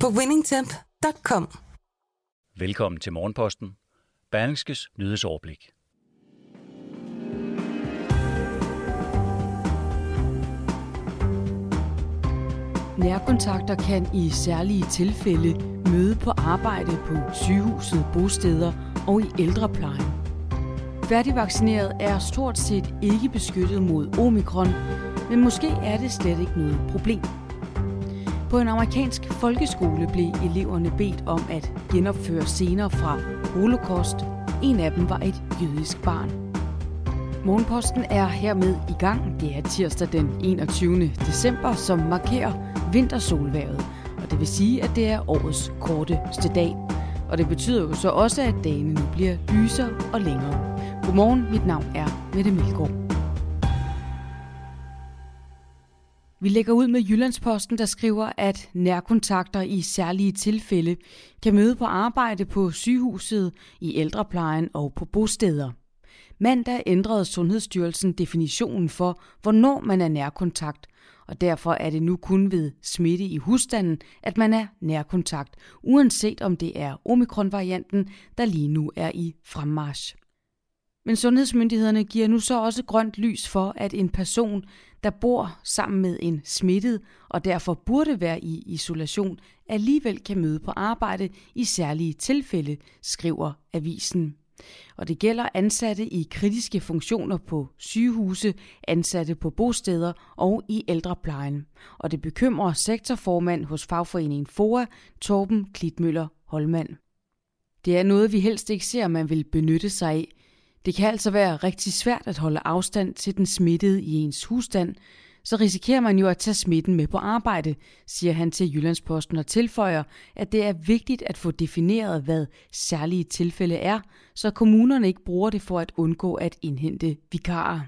på winningtemp.com. Velkommen til Morgenposten. Berlingskes nyhedsoverblik. Nærkontakter kan i særlige tilfælde møde på arbejde på sygehuset, bosteder og i ældreplejen. Færdigvaccineret er stort set ikke beskyttet mod omikron, men måske er det slet ikke noget problem. På en amerikansk folkeskole blev eleverne bedt om at genopføre scener fra holocaust. En af dem var et jødisk barn. Morgenposten er hermed i gang. Det er tirsdag den 21. december, som markerer vintersolværet. Og det vil sige, at det er årets korteste dag. Og det betyder jo så også, at dagene nu bliver lysere og længere. Godmorgen, mit navn er Mette Melgaard. Vi lægger ud med Jyllandsposten, der skriver, at nærkontakter i særlige tilfælde kan møde på arbejde på sygehuset, i ældreplejen og på bosteder. Mandag ændrede Sundhedsstyrelsen definitionen for, hvornår man er nærkontakt, og derfor er det nu kun ved smitte i husstanden, at man er nærkontakt, uanset om det er omikronvarianten, der lige nu er i fremmarsch. Men sundhedsmyndighederne giver nu så også grønt lys for, at en person, der bor sammen med en smittet og derfor burde være i isolation, alligevel kan møde på arbejde i særlige tilfælde, skriver avisen. Og det gælder ansatte i kritiske funktioner på sygehuse, ansatte på bosteder og i ældreplejen. Og det bekymrer sektorformand hos fagforeningen FOA, Torben Klitmøller Holmand. Det er noget, vi helst ikke ser, man vil benytte sig af, det kan altså være rigtig svært at holde afstand til den smittede i ens husstand, så risikerer man jo at tage smitten med på arbejde, siger han til Jyllandsposten og tilføjer, at det er vigtigt at få defineret, hvad særlige tilfælde er, så kommunerne ikke bruger det for at undgå at indhente vikarer.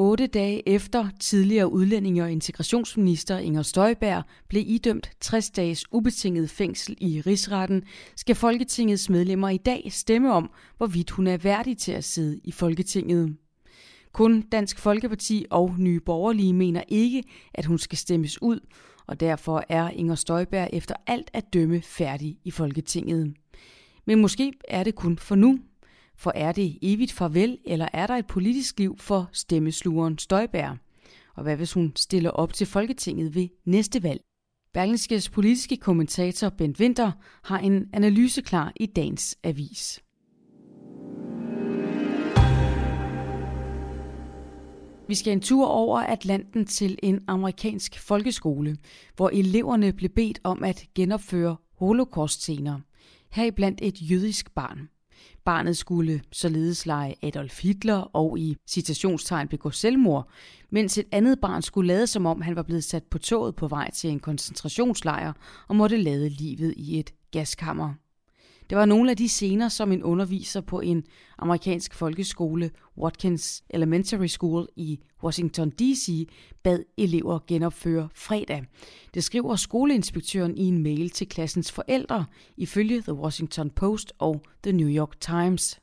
Otte dage efter tidligere udlændinge- og integrationsminister Inger Støjberg blev idømt 60 dages ubetinget fængsel i rigsretten, skal Folketingets medlemmer i dag stemme om, hvorvidt hun er værdig til at sidde i Folketinget. Kun Dansk Folkeparti og Nye Borgerlige mener ikke, at hun skal stemmes ud, og derfor er Inger Støjberg efter alt at dømme færdig i Folketinget. Men måske er det kun for nu, for er det evigt farvel, eller er der et politisk liv for stemmeslugeren Støjbær? Og hvad hvis hun stiller op til Folketinget ved næste valg? Berlingskes politiske kommentator Bent Winter har en analyse klar i dagens avis. Vi skal en tur over Atlanten til en amerikansk folkeskole, hvor eleverne blev bedt om at genopføre holocaust-scener, heriblandt et jødisk barn. Barnet skulle således lege Adolf Hitler og i citationstegn begå selvmord, mens et andet barn skulle lade som om han var blevet sat på toget på vej til en koncentrationslejr og måtte lade livet i et gaskammer. Det var nogle af de scener, som en underviser på en amerikansk folkeskole, Watkins Elementary School i Washington D.C., bad elever genopføre fredag. Det skriver skoleinspektøren i en mail til klassens forældre, ifølge The Washington Post og The New York Times.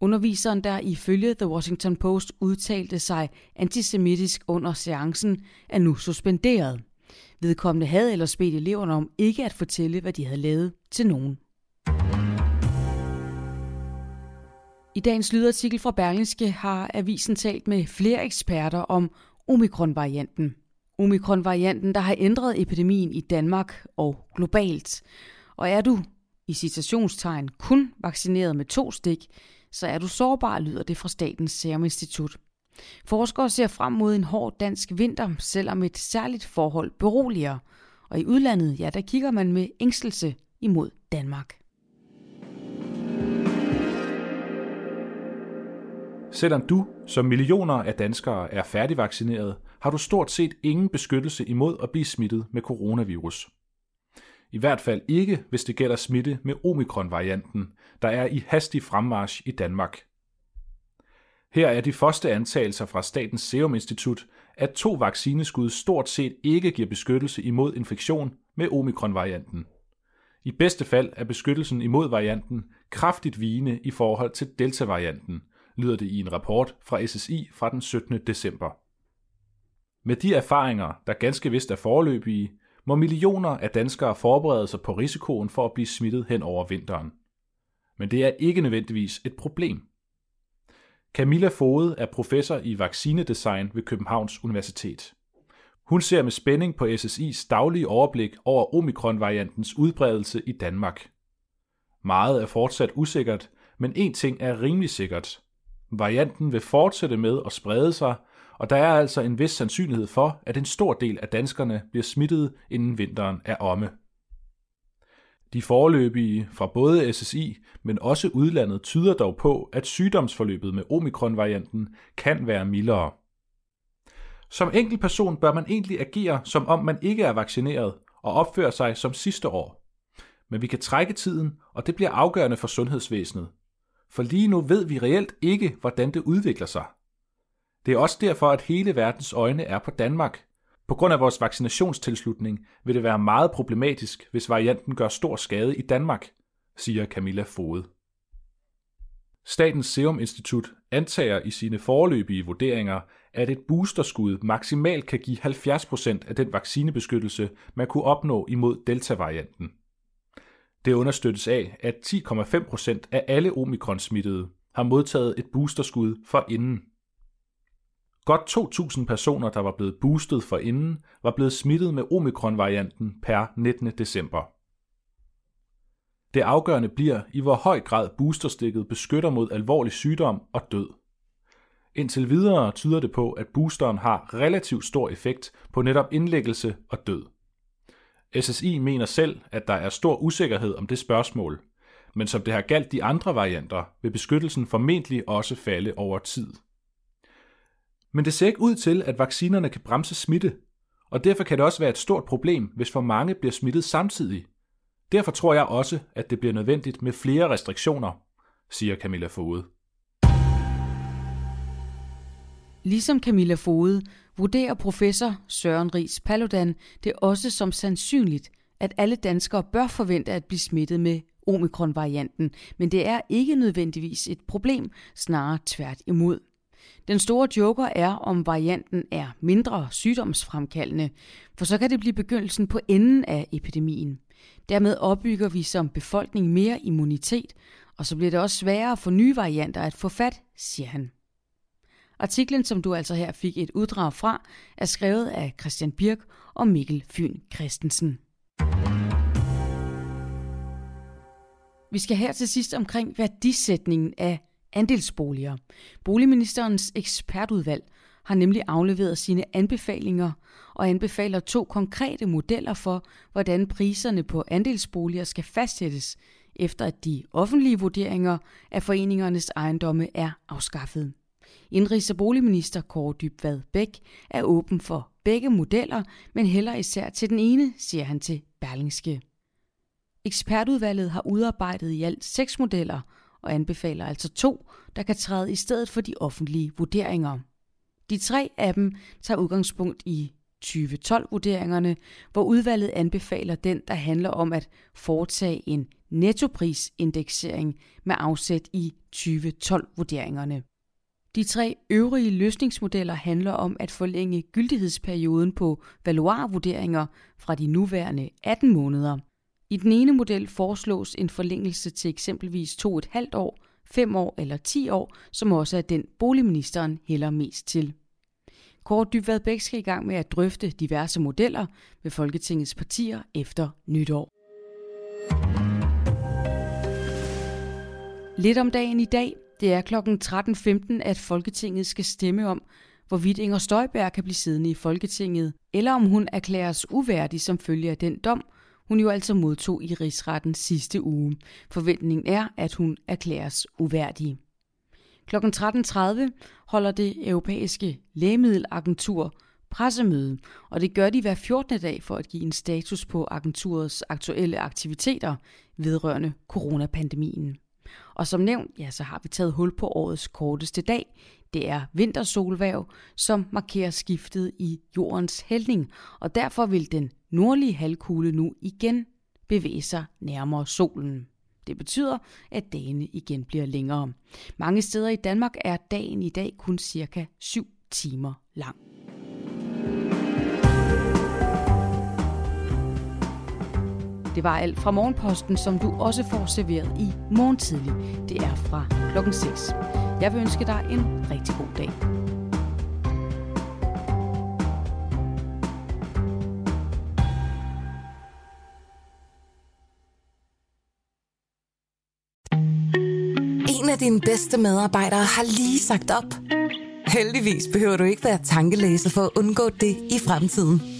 Underviseren, der ifølge The Washington Post udtalte sig antisemitisk under seancen, er nu suspenderet. Vedkommende havde ellers bedt eleverne om ikke at fortælle, hvad de havde lavet til nogen. I dagens lydartikel fra Berlingske har avisen talt med flere eksperter om omikron-varianten. Omikron-varianten, der har ændret epidemien i Danmark og globalt. Og er du i citationstegn kun vaccineret med to stik, så er du sårbar, lyder det fra Statens Serum Institut. Forskere ser frem mod en hård dansk vinter, selvom et særligt forhold beroliger. Og i udlandet, ja, der kigger man med ængstelse imod Danmark. Selvom du, som millioner af danskere, er færdigvaccineret, har du stort set ingen beskyttelse imod at blive smittet med coronavirus. I hvert fald ikke, hvis det gælder smitte med omikron-varianten, der er i hastig fremmarch i Danmark. Her er de første antagelser fra Statens Serum Institut, at to vaccineskud stort set ikke giver beskyttelse imod infektion med omikron-varianten. I bedste fald er beskyttelsen imod varianten kraftigt vigende i forhold til delta-varianten, lyder det i en rapport fra SSI fra den 17. december. Med de erfaringer, der ganske vist er forløbige, må millioner af danskere forberede sig på risikoen for at blive smittet hen over vinteren. Men det er ikke nødvendigvis et problem. Camilla Fode er professor i vaccinedesign ved Københavns Universitet. Hun ser med spænding på SSI's daglige overblik over omikron-variantens udbredelse i Danmark. Meget er fortsat usikkert, men én ting er rimelig sikkert. Varianten vil fortsætte med at sprede sig, og der er altså en vis sandsynlighed for, at en stor del af danskerne bliver smittet, inden vinteren er omme. De foreløbige fra både SSI, men også udlandet tyder dog på, at sygdomsforløbet med omikron-varianten kan være mildere. Som person bør man egentlig agere, som om man ikke er vaccineret, og opføre sig som sidste år. Men vi kan trække tiden, og det bliver afgørende for sundhedsvæsenet. For lige nu ved vi reelt ikke, hvordan det udvikler sig. Det er også derfor, at hele verdens øjne er på Danmark. På grund af vores vaccinationstilslutning vil det være meget problematisk, hvis varianten gør stor skade i Danmark, siger Camilla Fode. Statens Serum Institut antager i sine foreløbige vurderinger, at et boosterskud maksimalt kan give 70% af den vaccinebeskyttelse, man kunne opnå imod delta-varianten. Det understøttes af, at 10,5% af alle omikron-smittede har modtaget et boosterskud for inden. Godt 2.000 personer, der var blevet boostet for inden, var blevet smittet med omikron-varianten per 19. december. Det afgørende bliver, i hvor høj grad boosterstikket beskytter mod alvorlig sygdom og død. Indtil videre tyder det på, at boosteren har relativt stor effekt på netop indlæggelse og død. SSI mener selv, at der er stor usikkerhed om det spørgsmål, men som det har galt de andre varianter, vil beskyttelsen formentlig også falde over tid. Men det ser ikke ud til, at vaccinerne kan bremse smitte, og derfor kan det også være et stort problem, hvis for mange bliver smittet samtidig. Derfor tror jeg også, at det bliver nødvendigt med flere restriktioner, siger Camilla Fode. Ligesom Camilla Fode vurderer professor Søren Ries Paludan det også som sandsynligt, at alle danskere bør forvente at blive smittet med omikron-varianten, men det er ikke nødvendigvis et problem, snarere tværtimod. Den store joker er, om varianten er mindre sygdomsfremkaldende, for så kan det blive begyndelsen på enden af epidemien. Dermed opbygger vi som befolkning mere immunitet, og så bliver det også sværere for nye varianter at få fat, siger han. Artiklen, som du altså her fik et uddrag fra, er skrevet af Christian Birk og Mikkel Fyn Christensen. Vi skal her til sidst omkring værdisætningen af andelsboliger. Boligministerens ekspertudvalg har nemlig afleveret sine anbefalinger og anbefaler to konkrete modeller for, hvordan priserne på andelsboliger skal fastsættes, efter at de offentlige vurderinger af foreningernes ejendomme er afskaffet. Indrigs- og boligminister Kåre Dybvad Bæk er åben for begge modeller, men heller især til den ene, siger han til Berlingske. Ekspertudvalget har udarbejdet i alt seks modeller og anbefaler altså to, der kan træde i stedet for de offentlige vurderinger. De tre af dem tager udgangspunkt i 2012-vurderingerne, hvor udvalget anbefaler den, der handler om at foretage en nettoprisindeksering med afsæt i 2012-vurderingerne. De tre øvrige løsningsmodeller handler om at forlænge gyldighedsperioden på valuarvurderinger fra de nuværende 18 måneder. I den ene model foreslås en forlængelse til eksempelvis 2,5 år, 5 år eller 10 år, som også er den boligministeren hælder mest til. Kåre Dybvad Bæk skal i gang med at drøfte diverse modeller med Folketingets partier efter nytår. Lidt om dagen i dag. Det er kl. 13.15, at Folketinget skal stemme om, hvorvidt Inger Støjberg kan blive siddende i Folketinget, eller om hun erklæres uværdig som følge af den dom, hun jo altså modtog i rigsretten sidste uge. Forventningen er, at hun erklæres uværdig. Kl. 13.30 holder det europæiske lægemiddelagentur pressemøde, og det gør de hver 14. dag for at give en status på agenturets aktuelle aktiviteter vedrørende coronapandemien. Og som nævnt, ja, så har vi taget hul på årets korteste dag. Det er vintersolværv, som markerer skiftet i jordens hældning, og derfor vil den nordlige halvkugle nu igen bevæge sig nærmere solen. Det betyder, at dagene igen bliver længere. Mange steder i Danmark er dagen i dag kun cirka 7 timer lang. Det var alt fra Morgenposten, som du også får serveret i morgen tidlig. Det er fra klokken 6. Jeg vil ønske dig en rigtig god dag. En af dine bedste medarbejdere har lige sagt op. Heldigvis behøver du ikke være tankelæser for at undgå det i fremtiden.